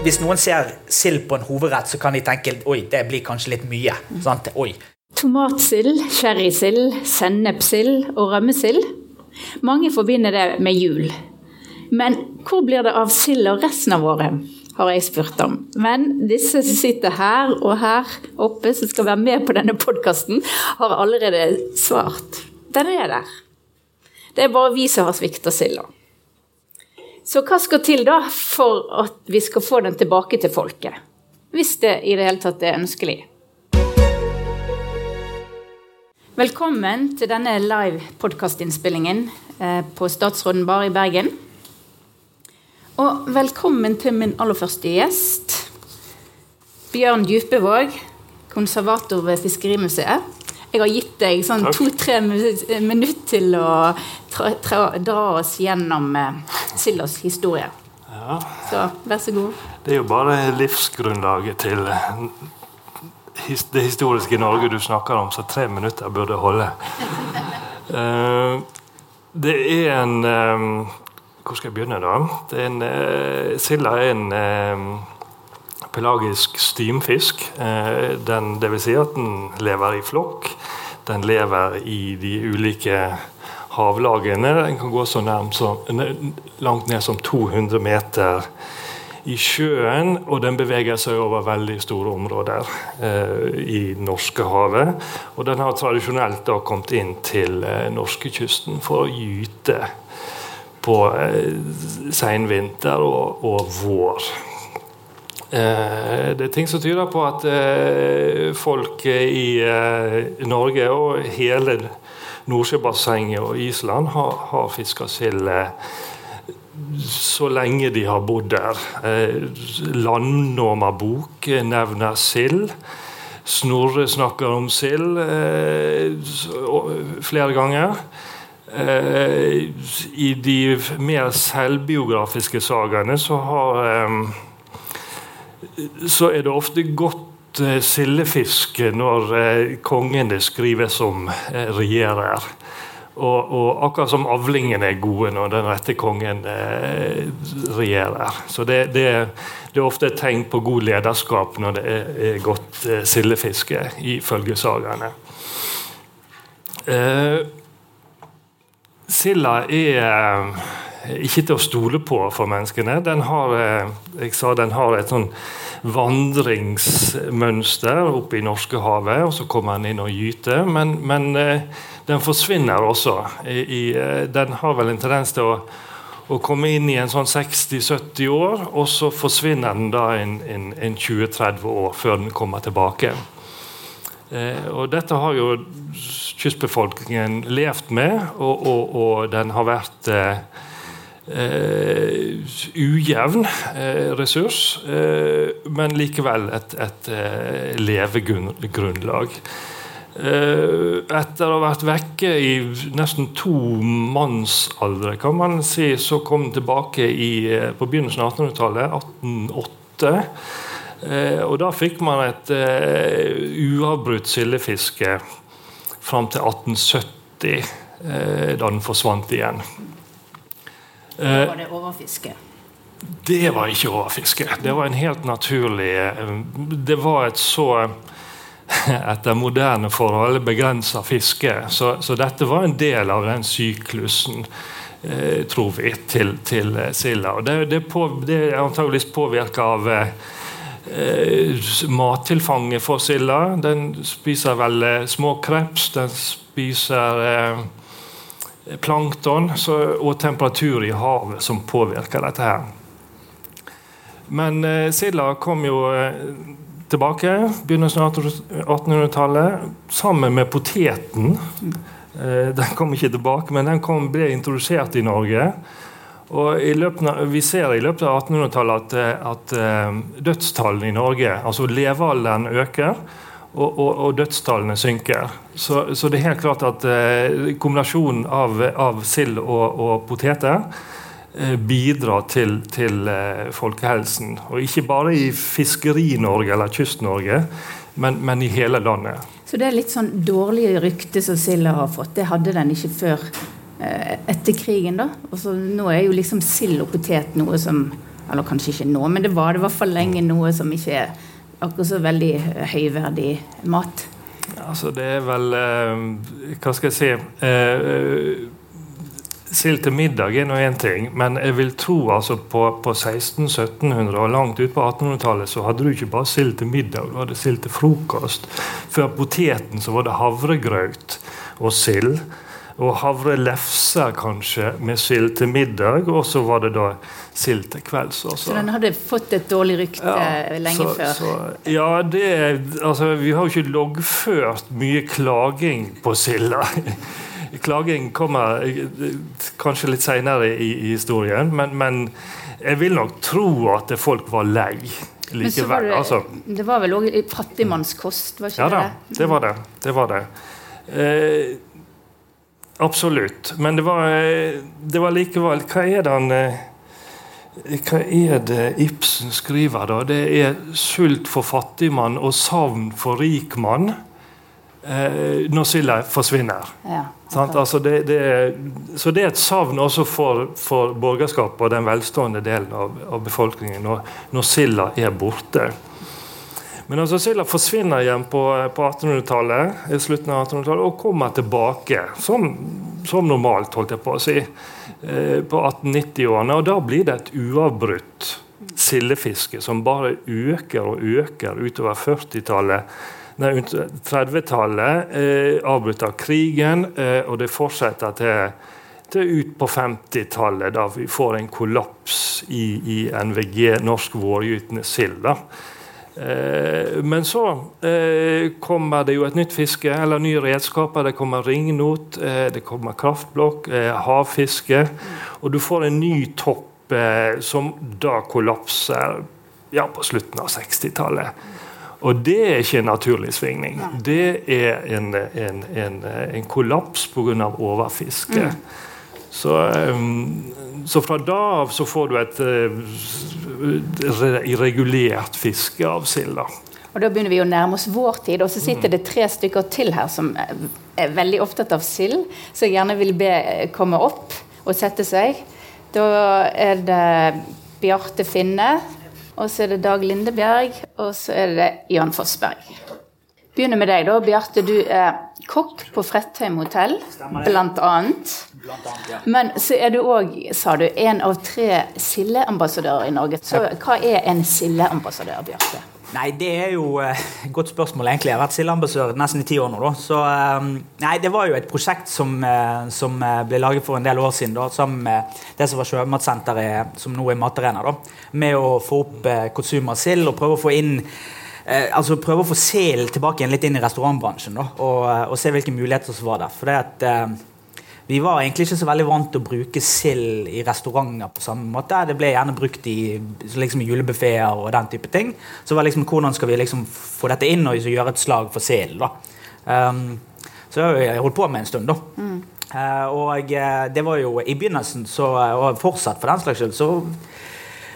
Hvis noen ser sild på en hovedrett, så kan de tenke oi, det blir kanskje litt mye. Sant? Oi. Tomatsild, sherrysild, sennepsild og rømmesild. Mange forbinder det med jul. Men hvor blir det av sild og resten av året? har jeg spurt om. Men disse som sitter her og her oppe, som skal være med på denne podkasten, har allerede svart. Den er der. Det er bare vi som har svikta silda. Så hva skal til da for at vi skal få den tilbake til folket? Hvis det i det hele tatt er ønskelig. Velkommen til denne live podkastinnspillingen eh, på Statsråden Bar i Bergen. Og velkommen til min aller første gjest. Bjørn Djupevåg, konservator ved Fiskerimuseet. Jeg har gitt deg sånn to-tre minutter til å dra oss gjennom uh, Sildas historie. Ja. Så vær så god. Det er jo bare livsgrunnlaget til eh, det historiske Norge du snakker om, så tre minutter burde holde. Uh, det er en um, hvor skal jeg begynne, da? En, uh, silda er en pelagisk stimfisk. Uh, den, det vil si at den lever i flokk. Den lever i de ulike havlagene. Den kan gå så som, langt ned som 200 meter i sjøen, og den beveger seg over veldig store områder eh, i Norskehavet. Og den har tradisjonelt da kommet inn til eh, norskekysten for å gyte på eh, seinvinter og, og, vår. Eh, det er ting som tyder på at eh, folk i eh, Norge og hele Nordsjøbassenget og Island har, har fiska sild eh, så lenge de har bodd der. Eh, Landnåma bok nevner sild. Snorre snakker om sild flere ganger. Eh, I de mer selvbiografiske sagaene så har eh, Så er det ofte godt eh, sildefiske når kongene skrives som regjerer. Og, og, akkurat som avlingene er gode når den rette kongen eh, regjerer. Så det, det, det, er ofte et tegn på god lederskap når det er, er godt eh, sildefiske, ifølge sagaene. Eh, Silda er eh, ikke til å stole på for menneskene. Den har, eh, jeg sa, den har et sånn vandringsmønster oppe i Norskehavet, og så kommer den inn og gyter. Men, men eh, den forsvinner også. I, i, den har vel en tendens til å, å komme inn i en sånn 60-70 år, og så forsvinner den da en, en, en 20-30 år før den kommer tilbake. Eh, og dette har jo kystbefolkningen levd med, og, og, og den har vært eh, uh, ujevn eh, ressurs, eh, men likevel et, et levegrunnlag. etter å ha vært vekke i nesten to mannsaldre, kan man si, så kom den tilbake i, på begynnelsen av 1800-tallet, 1808. Eh, og da fikk man et eh, uavbrutt sildefiske fram til 1870, eh, da den forsvant igjen. Da var det overfiske? Det var ikke overfiske. Det var en helt naturlig Det var et så etter moderne forhold begrensa fiske. Så, så, dette var en del av den syklusen, eh, tror vi, til, til silda. Og det, det, på, det er antageligvis påvirka av eh, eh, mattilfanget for silda. Den spiser vel eh, småkreps, den spiser eh, plankton og temperatur i havet som påvirker dette her. Men eh, silda kom jo eh, tilbake begynnelsen av 1800-tallet sammen med poteten. Eh, den kom ikke tilbake, men den kom, ble introdusert i Norge. Og av, Vi ser i løpet av 1800-tallet at, at dødstallene i Norge, altså levealderen øker. Og, og, og dødstallene synker. Så, så, det er helt klart at eh, kombinasjonen av, av sild og, og poteter uh, bidrar til, til folkehelsen. Og ikke bare i Fiskeri-Norge eller Kyst-Norge, men, men, i hele landet. Så det er litt sånn dårlige rykte som silda har fått. Det hadde den ikke før Eh, etter krigen, da. Og så nå er jo liksom sild og potet noe som Eller kanskje ikke nå, men det var det i hvert fall lenge noe som ikke er akkurat så veldig høyverdig mat. Altså, det er vel eh, Hva skal jeg si eh, Sild til middag er nå én ting, men jeg vil tro altså på, på 1600-1700 og langt ut på 1800-tallet så hadde du ikke bare sild til middag, du hadde sild til frokost. Før poteten så var det havregrøt og sild. Og havrelefser kanskje med sild til middag, og så var det da sild til kvelds også. Så den hadde fått et dårlig rykte ja, lenge så, før? Så, ja, det altså, Vi har jo ikke loggført mye klaging på silda. Klaging kommer eh, kanskje litt seinere i, i, historien, men, men, jeg vil nok tro at folk var lei likevel. Var det, altså. det, var vel òg fattigmannskost, var ikke ja, det? Ja det var det. det, var det. Eh, absolutt. Men det var, eh, det var, likevel Hva er det eh, hva er det Ibsen skriver, da? Det er 'sult for fattigmann og savn for rikmann eh, når silda forsvinner. Ja, altså det, det er, så det er et savn også for, for borgerskapet og den velstående delen av, av befolkningen når, når silda er borte. Men altså silda forsvinner igjen på, på 1800-tallet, i slutten av 1800-tallet og kommer tilbake som, som, normalt, holdt jeg på å si, eh, på 1890-årene. Og da blir det et uavbrutt sildefiske som bare øker og øker utover 40-tallet 30-tallet, eh, avbrutt av krigen, eh, og det fortsetter til ut på 50-tallet, da vi får en kollaps i, i NVG, norsk vårgytende sild. Eh, men så eh, kommer det jo et nytt fiske, eller nye redskaper. Det kommer ringnot, eh, det kommer kraftblokk, havfiske. Og du får en ny topp som da kollapser ja, på slutten av 60-tallet. Og det er ikke en naturlig svingning. Det er en, en, en, en kollaps pga. overfiske. Mm. Så, um, så, fra da av så får du et uh, irregulert fiske av sild. Og Da begynner vi å nærme oss vår tid, og så sitter mm. det tre stykker til her som er veldig opptatt av sild, så jeg gjerne vil be komme opp og sette seg. Da er det Bjarte Finne, og så er det Dag Lindebjerg, og så er det Jan Fossberg. Begynner med deg, da. Bjarte, du er kokk på Fredheim hotell, blant annet. Men så er du òg, sa du, en av tre sildeambassadører i Norge. Så hva er en sildeambassadør, Bjarte? Nei, det er jo et uh, godt spørsmål, egentlig. Jeg har vært sildeambassadør nesten i ti år nå. da. Så um, nei, det var jo et prosjekt som, uh, som uh, ble laget for en del år siden, da, sammen med det som var Sjømatsenteret, som nå er Matarena, da, med å få opp konsum av sild og prøve å få inn altså prøve å få selen tilbake igjen litt inn i restaurantbransjen da, og, og, se hvilke muligheter som var der. For det at vi var egentlig ikke så veldig vant til å bruke sild i restauranter på samme måte. Det ble gjerne brukt i, liksom, julebuffeer og den type ting. Så var liksom, hvordan skal vi liksom få dette inn og gjøre et slag for sild? Um, så jeg holdt på med en stund, da. Mm. Uh, og uh, det var jo i begynnelsen, så, og fortsatt for den slags skyld, så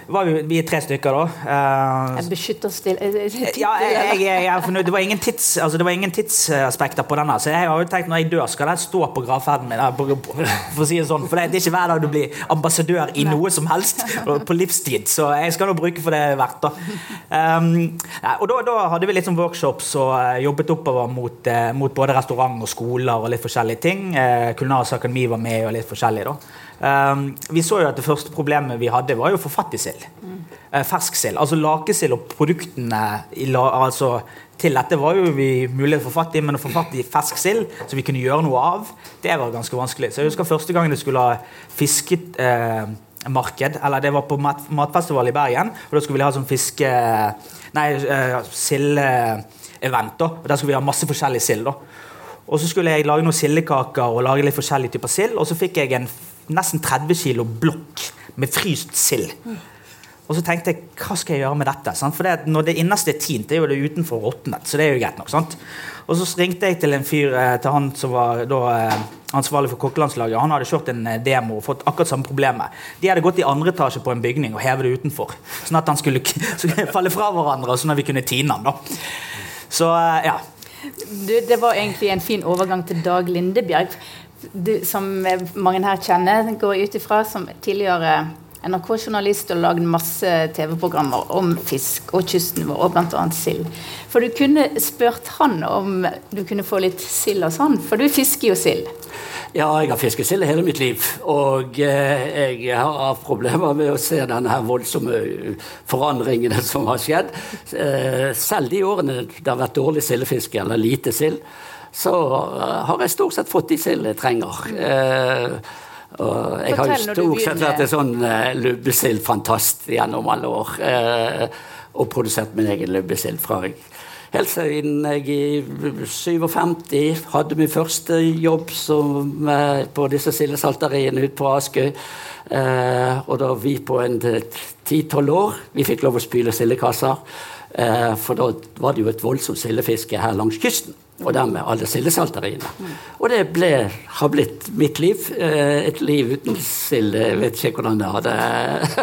var vi, vi tre stykker, da. Uh, jeg beskytter stille Ja, jeg, jeg, jeg, det, var ingen tids, altså, det var ingen tidsaspekter på denne. Så jeg har jo tenkt når jeg dør, skal den stå på gravferden min. For å si det sånn. For det, det er ikke hver dag du blir ambassadør i noe som helst på livstid. Så jeg skal nå bruke for det verdt. da. Um, og da, da, hadde vi litt sånn workshops og uh, jobbet oppover mot, uh, mot, både restaurant og skoler og litt forskjellige ting. Uh, Kulinarisk akademi var med og litt forskjellig. da. Um, vi så jo at Det første problemet vi hadde, var jo å få fatt i sild. Mm. Uh, fersk sild. Altså lakesild og produktene altså, til dette var jo vi mulighet for fatt i, men å få fatt i fersk sild som vi kunne gjøre noe av, det var ganske vanskelig. Så jeg husker første gangen det skulle ha fiskemarked, uh, eller det var på mat, matfestival i Bergen, og da skulle vi ha sånn fiske... Nei, uh, sildeevent. da, og Der skulle vi ha masse forskjellig sild. da. Og så skulle jeg lage noen sildekaker og lage litt forskjellige typer sild, og så fikk jeg en nesten 30 kilo blokk med fryst sild. Og så tenkte jeg hva skal jeg gjøre med dette? For det, når det innerste er tint, det er jo det utenfor råtnet. Så det er jo greit nok. Sant? Og så ringte jeg til en fyr eh, til han som var da, eh, ansvarlig for kokkelandslaget. Han hadde kjørt en eh, demo og fått akkurat samme problemet. De hadde gått i andre etasje på en bygning og hevet det utenfor. Sånn at han skulle, falle fra hverandre, sånn at vi kunne tine han. da. Så ja. Du, det var egentlig en fin overgang til Dag Lindebjerg du, som mange her kjenner, går ut ifra som tidligere NRK-journalist og lagd masse TV-programmer om fisk og kysten vår, og bl.a. sild. For du kunne spurt han om du kunne få litt sild hos han, for du fisker jo sild. Ja, jeg har fisket sild hele mitt liv. Og eh, jeg har problemer med å se denne her voldsomme forandringene som har skjedd. Eh, selv de årene det har vært dårlig sildefiske, eller lite sild, så eh, har jeg stort sett fått de sild jeg trenger. Eh, og jeg har jo stort sett vært en sånn uh, lubbesild-fantast gjennom alle år. Uh, og produsert min egen lubbesild fra helt siden jeg i 57 hadde min første jobb som, uh, på disse sildesalteriene ute på Askøy. Uh, og da vi på en ti-tolv år vi fikk lov å spyle sildekasser. For da var det jo et voldsomt sildefiske her langs kysten og dermed alle sildesalteriene. Og det ble, har blitt mitt liv. Eh, et liv uten sild. Jeg vet ikke hvordan det hadde,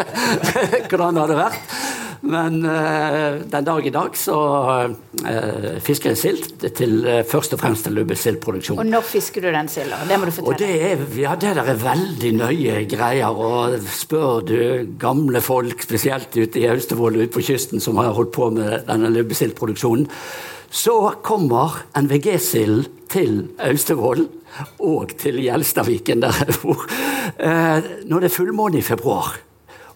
hvordan det hadde vært. Men uh, den dag i dag så uh, fisker jeg sild til uh, først og fremst til lubbesildproduksjon. Og når fisker du den silda? Det må du fortelle. Og det, er, ja, det der er veldig nøye greier. Og spør du gamle folk, spesielt ute i Austevoll ute på kysten, som har holdt på med denne lubbesildproduksjonen, så kommer NVG-silden til Austevoll og til Gjelstadviken, der jeg bor, eh, når det er fullmåne i februar.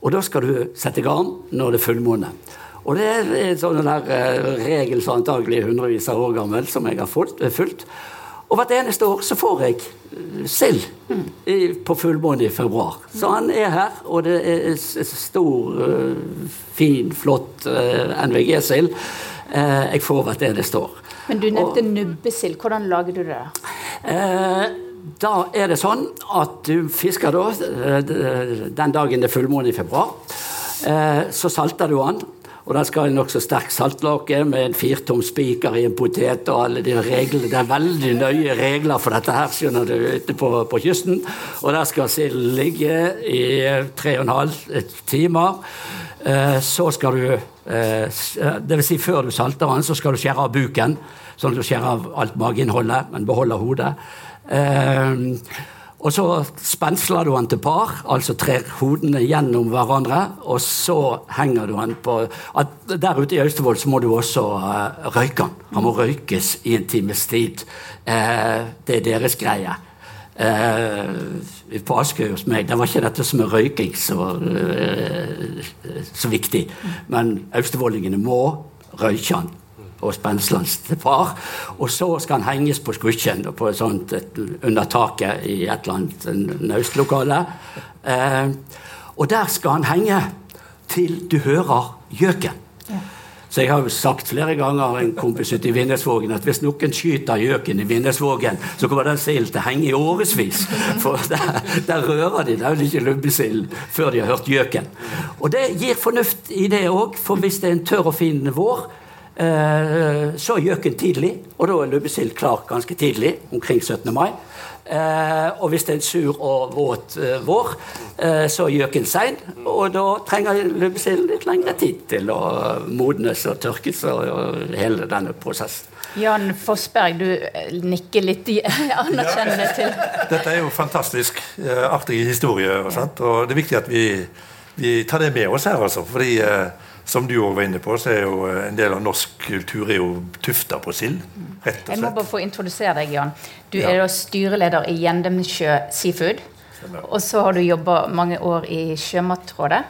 Og da skal du sette garn når det er fullmåne. Og det er en sånn eh, regel som antagelig er hundrevis av år gammel, som jeg har fulgt. Og hvert eneste år så får jeg eh, sild på fullmåne i februar. Så han er her, og det er stor, fin, flott NVG-sild. Eh, jeg får hvert eneste år. Men du nevnte nubbesild. Hvordan lager du det? Eh, da er det sånn at du fisker da eh, den dagen det er fullmåne i februar. Så salter du den. Og da skal i nokså sterk saltlake med en firtom spiker i en potet og alle de reglene. Det er veldig nøye regler for dette her, skjønner du, ute på, på kysten. Og der skal silden ligge i tre og en halv timer. Eh, så skal du det vil Si før du salter den, så skal du skjære av buken, sånn at du skjærer av alt mageinnholdet, men beholder hodet. Eh, og så spensler du den til par, altså trer hodene gjennom hverandre. Og så henger du den på Der ute i Austevoll så må du også røyke den. Han må røykes i en times tid. det er deres greie. Uh, på Askøy hos meg, det var ikke dette som er røyking så, så viktig. Men austevollingene må røyke den og spensle den til far. Og så skal han henges på skrukken på et sånt, et, under taket i et eller annet naustlokale. Eh, og der skal han henge til du hører gjøken. Så jeg har jo sagt flere ganger en kompis ute i Vindesvågen at hvis noen skyter gjøken i Vindesvågen, så kommer den silden til å henge i årevis. For der, der, rører de der ikke lubbesild før de har hørt gjøken. Og det gir fornuft i det òg, for hvis det er en tørr og fin vår, så er gjøken tidlig, og da er lubbesild klar ganske tidlig, omkring 17. mai. Eh, og hvis det er en sur og våt eh, vår, eh, så er gjøken sein. Og da trenger lubbesilden litt lengre tid til å modnes og tørkes og hele denne prosessen. Jan Fossberg, du eh, nikker litt anerkjennende til Dette er jo fantastisk artig artige historier. Sant? Og det er viktig at vi, vi, tar det med oss her, altså. Fordi som du òg var inne på, så er jo en del av norsk kultur er jo tufta på sild. rett og slett. Jeg må bare få introdusere deg, Jan. Du ja. er da styreleder i Gjendemsjø Seafood. Stemmer. Og så har du jobba mange år i Sjømatrådet.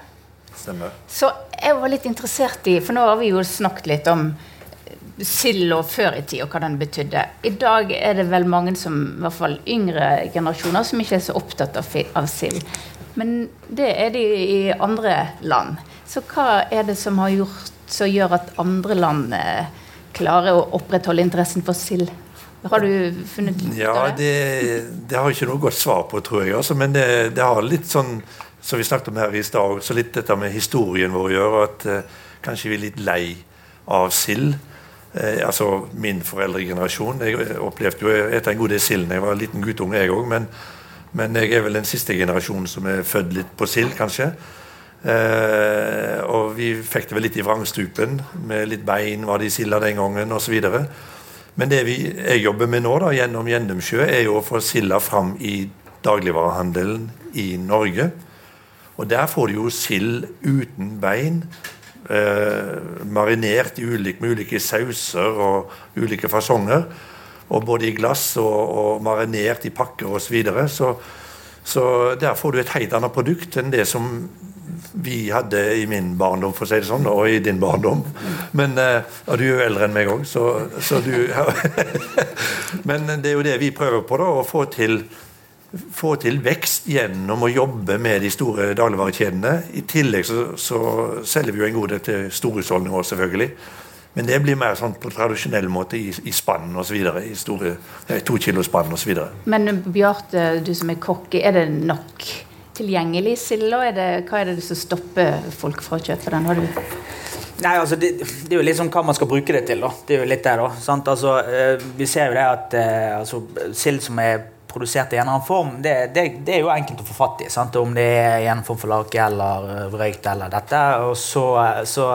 Stemmer. Så jeg var litt interessert i For nå har vi jo snakket litt om silda før i tid, og hva den betydde. I dag er det vel mange som, i hvert fall yngre generasjoner, som ikke er så opptatt av, av sild. Men det er de i andre land. Så hva er det som har gjort som gjør at andre land eh, klarer å opprettholde interessen for sild? Har du funnet ut ja, av det? det? Det har jeg ikke noe godt svar på, tror jeg. Altså, men det, det, har litt sånn som vi snakket om her i stad, så litt dette med historien vår å gjøre. At eh, kanskje vi er litt lei av sild. Eh, altså min foreldregenerasjon. Jeg opplevde jo etter en god del sild da jeg var en liten guttunge, jeg òg. Men, men, jeg er vel den siste generasjonen som er født litt på sild, kanskje. Eh, vi fikk det vel litt i vrangstupen, med litt bein var det i silda den gangen osv. Men det vi, jeg jobber med nå da, gjennom Gjendumsjø, er jo å få silda fram i dagligvarehandelen i Norge. Og der får du jo sild uten bein. Eh, marinert i ulike, med ulike sauser og ulike fasonger. Og både i glass og, og marinert i pakker osv. Så, videre. så Så der får du et helt annet produkt enn det som vi hadde i min barndom, for å si det sånn, og i din barndom. Men, eh, og du er jo eldre enn meg òg, så, så, du Men det er jo det vi prøver på, da, å få til, få til vekst gjennom å jobbe med de store dagligvarekjedene. I tillegg så, så selger vi jo en god del til storhusholdninger, selvfølgelig. Men det blir mer sånn på tradisjonell måte i, i spann osv. I store to kilo spann osv. Men Bjarte, du som er kokk, er det nok tilgjengelig silda? Hva er det som stopper folk fra å kjøpe den? Har du Nei, altså det, det, er jo litt sånn hva man skal bruke det til. da. Det er jo litt det, da. Sant? Altså, eh, vi ser jo det at eh, altså, sild som er produsert i en eller annen form, det, det, det, er jo enkelt å få fatt i. Sant? Om det er i en form for lake eller eh, røykt eller dette. og så, så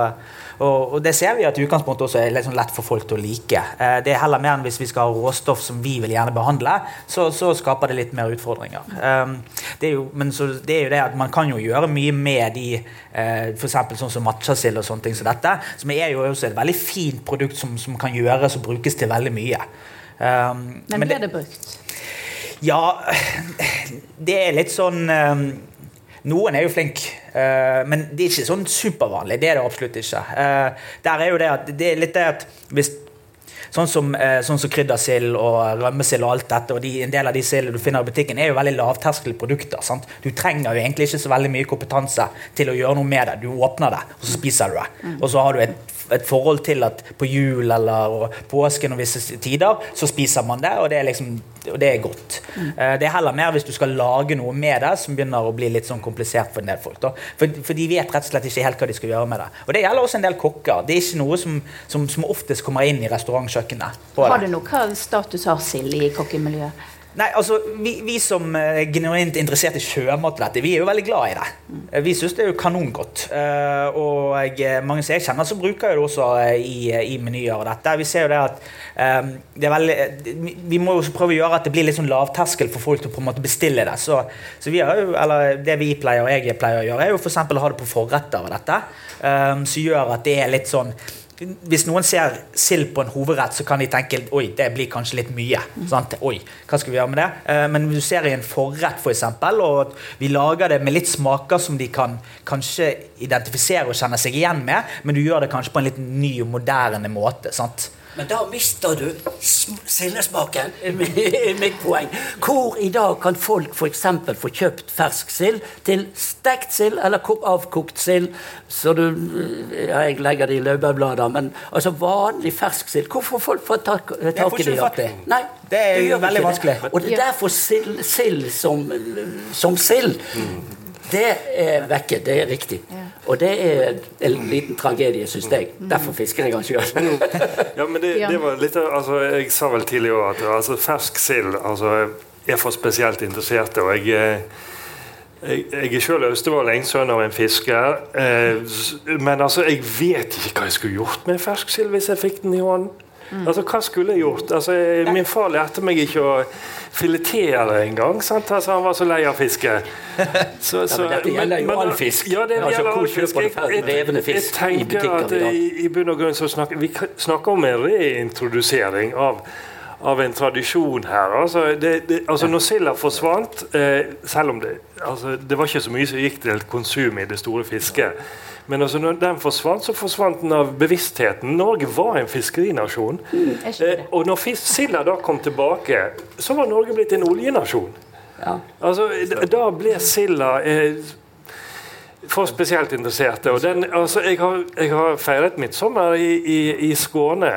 og, og, det ser vi at utgangspunktet også er sånn lett for folk til å like. Eh, det er heller mer enn hvis vi skal ha råstoff som vi vil gjerne behandle, så, så skaper det litt mer utfordringer. Um, det jo, men så, det er jo det at man kan jo gjøre mye med de eh, f.eks. sånn som matchasild og sånne ting som dette, som er jo også et veldig fint produkt som, som kan gjøres og brukes til veldig mye. Um, men blir det brukt? Ja, det er litt sånn um, noen er jo flinke, uh, men det er ikke sånn supervanlig. Det er det absolutt ikke. Uh, der er jo det at det er litt det at hvis Sånn som, uh, sånn som kryddersild og rømmesild og alt dette, og de, en del av de sildene du finner i butikken, er jo veldig lavterskelprodukter. Sant? Du trenger jo egentlig ikke så veldig mye kompetanse til å gjøre noe med det. Du åpner det, og så spiser du det. Mm. Og så har du et et forhold til at på jul eller påsken og visse tider så spiser man det, og det er, liksom, og det er godt. Mm. Det er heller mer hvis du skal lage noe med det, som begynner å bli litt sånn komplisert for en del folk. For, for, de vet rett og slett ikke helt hva de skal gjøre med det. Og det gjelder også en del kokker. Det er ikke noe som, som, som oftest kommer inn i restaurantkjøkkenet. Har du noe status har sild i kokkemiljøet? Nei, altså, vi, vi som er eh, genuint interessert i sjømat, dette, vi er jo veldig glad i det. Eh, vi syns det er jo kanongodt. Og og mange som jeg kjenner, så bruker jeg det også i, i menyer og dette. Vi ser jo det at um, det er veldig, Vi må jo prøve å gjøre at det blir litt sånn lavterskel for folk til å på en måte bestille det. Så, så vi har jo, eller det vi pleier og jeg pleier å gjøre, er jo f.eks. å ha det på forretter og dette. Um, som gjør at det er litt sånn hvis noen ser sild på en hovedrett, så kan de tenke oi, det blir kanskje litt mye. Sant? Oi, hva skal vi gjøre med det? Eh, men hvis du ser i en forrett, for eksempel, og vi lager det med litt smaker som de kan kanskje identifisere og kjenne seg igjen med, men du gjør det kanskje på en litt ny og moderne måte. sant? Men da mister du sildesmaken, er mitt poeng. Hvor i dag kan folk f.eks. få kjøpt fersk sild til stekt sild eller avkokt sild? Så du ja, Jeg legger det i laurbærblader, men altså vanlig fersk sild. Hvor får folk få tak, tak i det? i Nei, det er veldig vanskelig. Og det er derfor sild som, som sild. Mm det er vekke. Det er riktig. Og det er en liten tragedie, syns jeg. Derfor fisker jeg den sjøl. ja, men det, det, var litt altså, Jeg sa vel tidligere at altså, fersk sild altså, er for spesielt interesserte. og jeg eh, jeg, jeg er sjøl østfolding, sønn av en fisker. Eh, men altså, jeg vet ikke hva jeg skulle gjort med fersk sild hvis jeg fikk den i hånden. Mm. Altså, Hva skulle jeg gjort? Altså, Min far lærte meg ikke å filetere engang. Altså, han var så lei av fiske. Så, så, ja, dette gjelder jo all fisk. Ja, det altså, gjelder all fisk. Jeg, jeg, jeg, tenker at i, i bunn og grunn så snakker vi snakker om en reintrodusering av av en tradisjon her. Altså, det, det, altså Når silda forsvant, eh, selv om det, altså, det var ikke så mye som gikk til konsum i det store fisket men altså, når den forsvant, så forsvant den av bevisstheten. Norge var en fiskerinasjon. Mm, eh, og når silda da kom tilbake, så var Norge blitt en oljenasjon. Ja. Altså, da ble silda eh, for spesielt interesserte. Og den, altså, jeg, har, jeg har feiret midtsommer i, i, i Skåne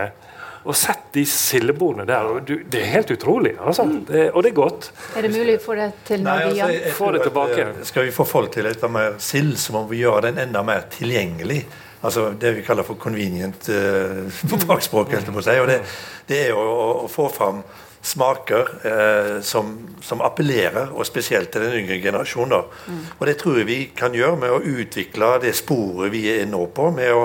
og sett de sildebordene der. Og du, det er helt utrolig. Altså. Mm. Det, og det er godt. Er det mulig å få det til igjen? Altså, få det tilbake. At, skal vi få folk til litt mer sild, så må vi gjøre den enda mer tilgjengelig. Altså Det vi kaller for convenient uh, på fagspråk. Mm. Si. Og det, det er å, å, få fram smaker eh, som, som, appellerer, og spesielt til den yngre generasjonen. Mm. Og det tror jeg vi kan gjøre med å utvikle det sporet vi er nå på, med å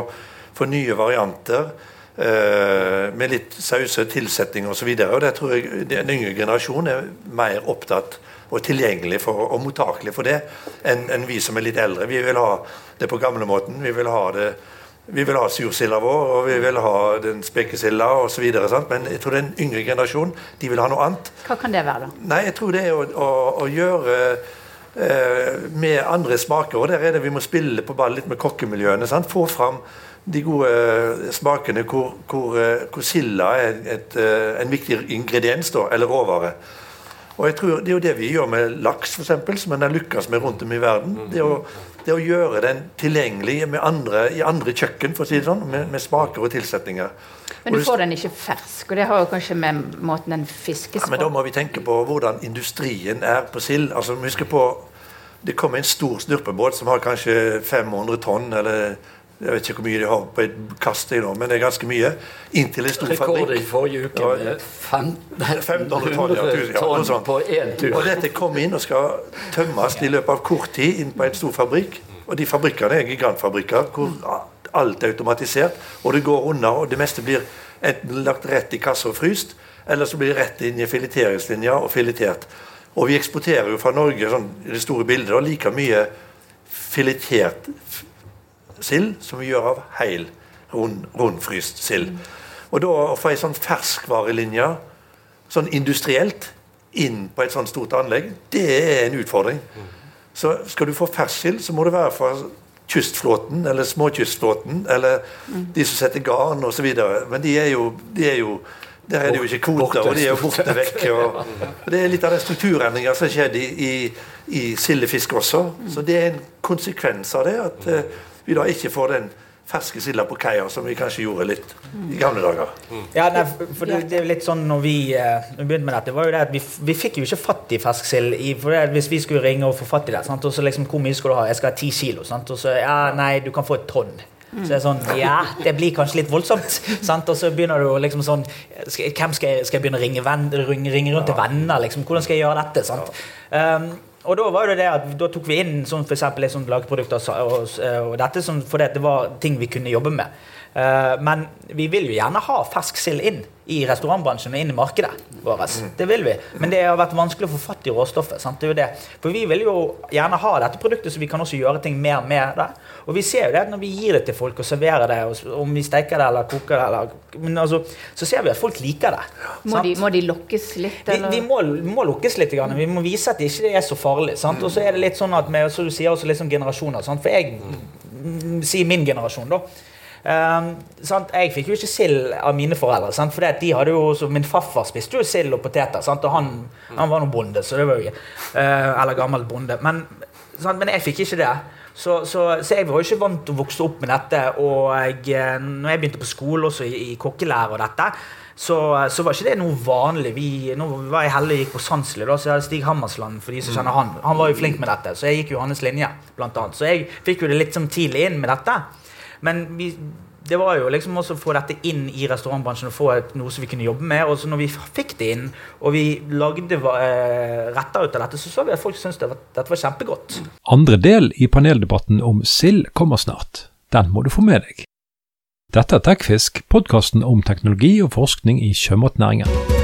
få nye varianter. Eh, med litt sause, tilsetning osv. Det tror jeg den yngre generasjonen er mer opptatt og tilgjengelig for, og mottakelig for det enn en vi som er litt eldre. Vi vil ha det på gamlemåten. Vi vil ha det vi vil ha sursilda vår, og vi vil ha den spekesilda osv. Men jeg tror den yngre generasjonen de vil ha noe annet. Hva kan det være, da? Nei, Jeg tror det er å, å, å gjøre eh, med andre smaker. Og der er det vi må spille på ball litt med kokkemiljøene. Sant? Få fram de gode eh, smakene hvor, hvor, eh, hvor silda er et, eh, en viktig ingrediens, da, eller råvare. Og jeg tror Det er jo det vi gjør med laks, for eksempel, som en har lykkes med rundt om i verden. Det å, det å gjøre den tilgjengelig andre, i andre kjøkken, for å si det sånn, med, med smaker og tilsetninger. Men du får den ikke fersk, og det har jo kanskje med måten den fiskes på? Ja, men Da må vi tenke på hvordan industrien er på sild. Altså, husk på, Det kommer en stor snurpebåt som har kanskje 500 tonn, eller jeg vet ikke hvor mye de har på et kast nå, men det er ganske mye. Inntil en stor fabrikk. Rekord i forrige uke med 1500 tonn, ja, tonn på én tur. Og dette kommer inn og skal tømmes i løpet av kort tid inn på en stor fabrikk. Og de fabrikkene er gigantfabrikker hvor alt er automatisert, og det går unna, og det meste blir enten lagt rett i kassa og fryst, eller så blir det rett inn i fileteringslinja og filetert. Og vi eksporterer jo fra Norge sånn, i det store bildet like mye filetert sild som vi gjør av hel, rund, rundfryst sild. Og da å få ei sånn ferskvarelinje sånn industrielt inn på et sånt stort anlegg, det er en utfordring. Så skal du få fersk sild, så må det være fra kystflåten eller småkystflåten eller de som setter garn osv. Men de er jo, de er jo der er det jo ikke kvoter, og de er jo borte vekk. Og, det er litt av den strukturendringa som har skjedd i, i, i sildefisk også. Så det er en konsekvens av det. at uh, vi da ikke får den ferske silda på kaia, som vi kanskje gjorde litt i gamle dager. Ja, nei, for det, det, er litt sånn når vi, uh, begynte med dette, var jo det at vi, vi fikk jo ikke fatt i fersk sild. Hvis vi skulle ringe og få fatt i det, sant? og så liksom, hvor mye skal du ha? Jeg skal ha ti kilo. Sant? Og så ja, nei, du kan få et tonn. Så det er sånn, ja, det blir kanskje litt voldsomt. Sant? Og så begynner du liksom sånn skal, Hvem skal jeg, skal jeg begynne å ringe, venn, ringe, ringe rundt til venner? Liksom? Hvordan skal jeg gjøre dette? Sant? Um, og da var det det at da tok vi inn sånn for eksempel, sånn lageprodukter og, og, og, dette sånn, fordi det var ting vi kunne jobbe med. Uh, men vi vil jo gjerne ha fersk sild inn i restaurantbransjen og inn i markedet vårt. Mm. Det vil vi. Men det har vært vanskelig å få fatt i råstoffet. Sant? Det er jo det. For vi vil jo gjerne ha dette produktet, så vi kan også gjøre ting mer med det. Og vi ser jo det at når vi gir det til folk og serverer det, og om vi steker det eller koker det, eller, altså, så ser vi at folk liker det. Må de, må de, lukkes litt? Eller? Vi, vi må, må, lukkes litt. Grann. Vi må vise at det ikke er så farlig. Sant? Og så er det litt sånn at med, så du sier også liksom generasjoner. Sant? For jeg sier min generasjon, da. Um, jeg fikk jo ikke sild av mine foreldre. Sant? For de hadde jo, Min farfar spiste jo sild og poteter, sant? og han, han var nå bonde. så det var jo uh, Eller gammel bonde. Men, men, jeg fikk ikke det. Så, så, så, jeg var jo ikke vant til å vokse opp med dette. Og jeg, eh, når jeg begynte på skole også i, i kokkelære og dette, så, så, var ikke det noe vanlig. Vi, nå var jeg heldig og gikk på Sandsli. Så jeg hadde Stig Hammersland, for de som kjenner han. Han var jo flink med dette, så jeg gikk jo hans linje. Blant annet. Så jeg fikk jo det litt sånn tidlig inn med dette. Men vi, det var jo liksom også å få dette inn i restaurantbransjen og få noe som vi kunne jobbe med. Og så når vi fikk det inn, og vi lagde eh, retter ut av dette, så så vi at folk syntes det dette var kjempegodt. Andre del i paneldebatten om sild kommer snart. Den må du få med deg. Dette er Tekfisk, podkasten om teknologi og forskning i sjømatnæringen.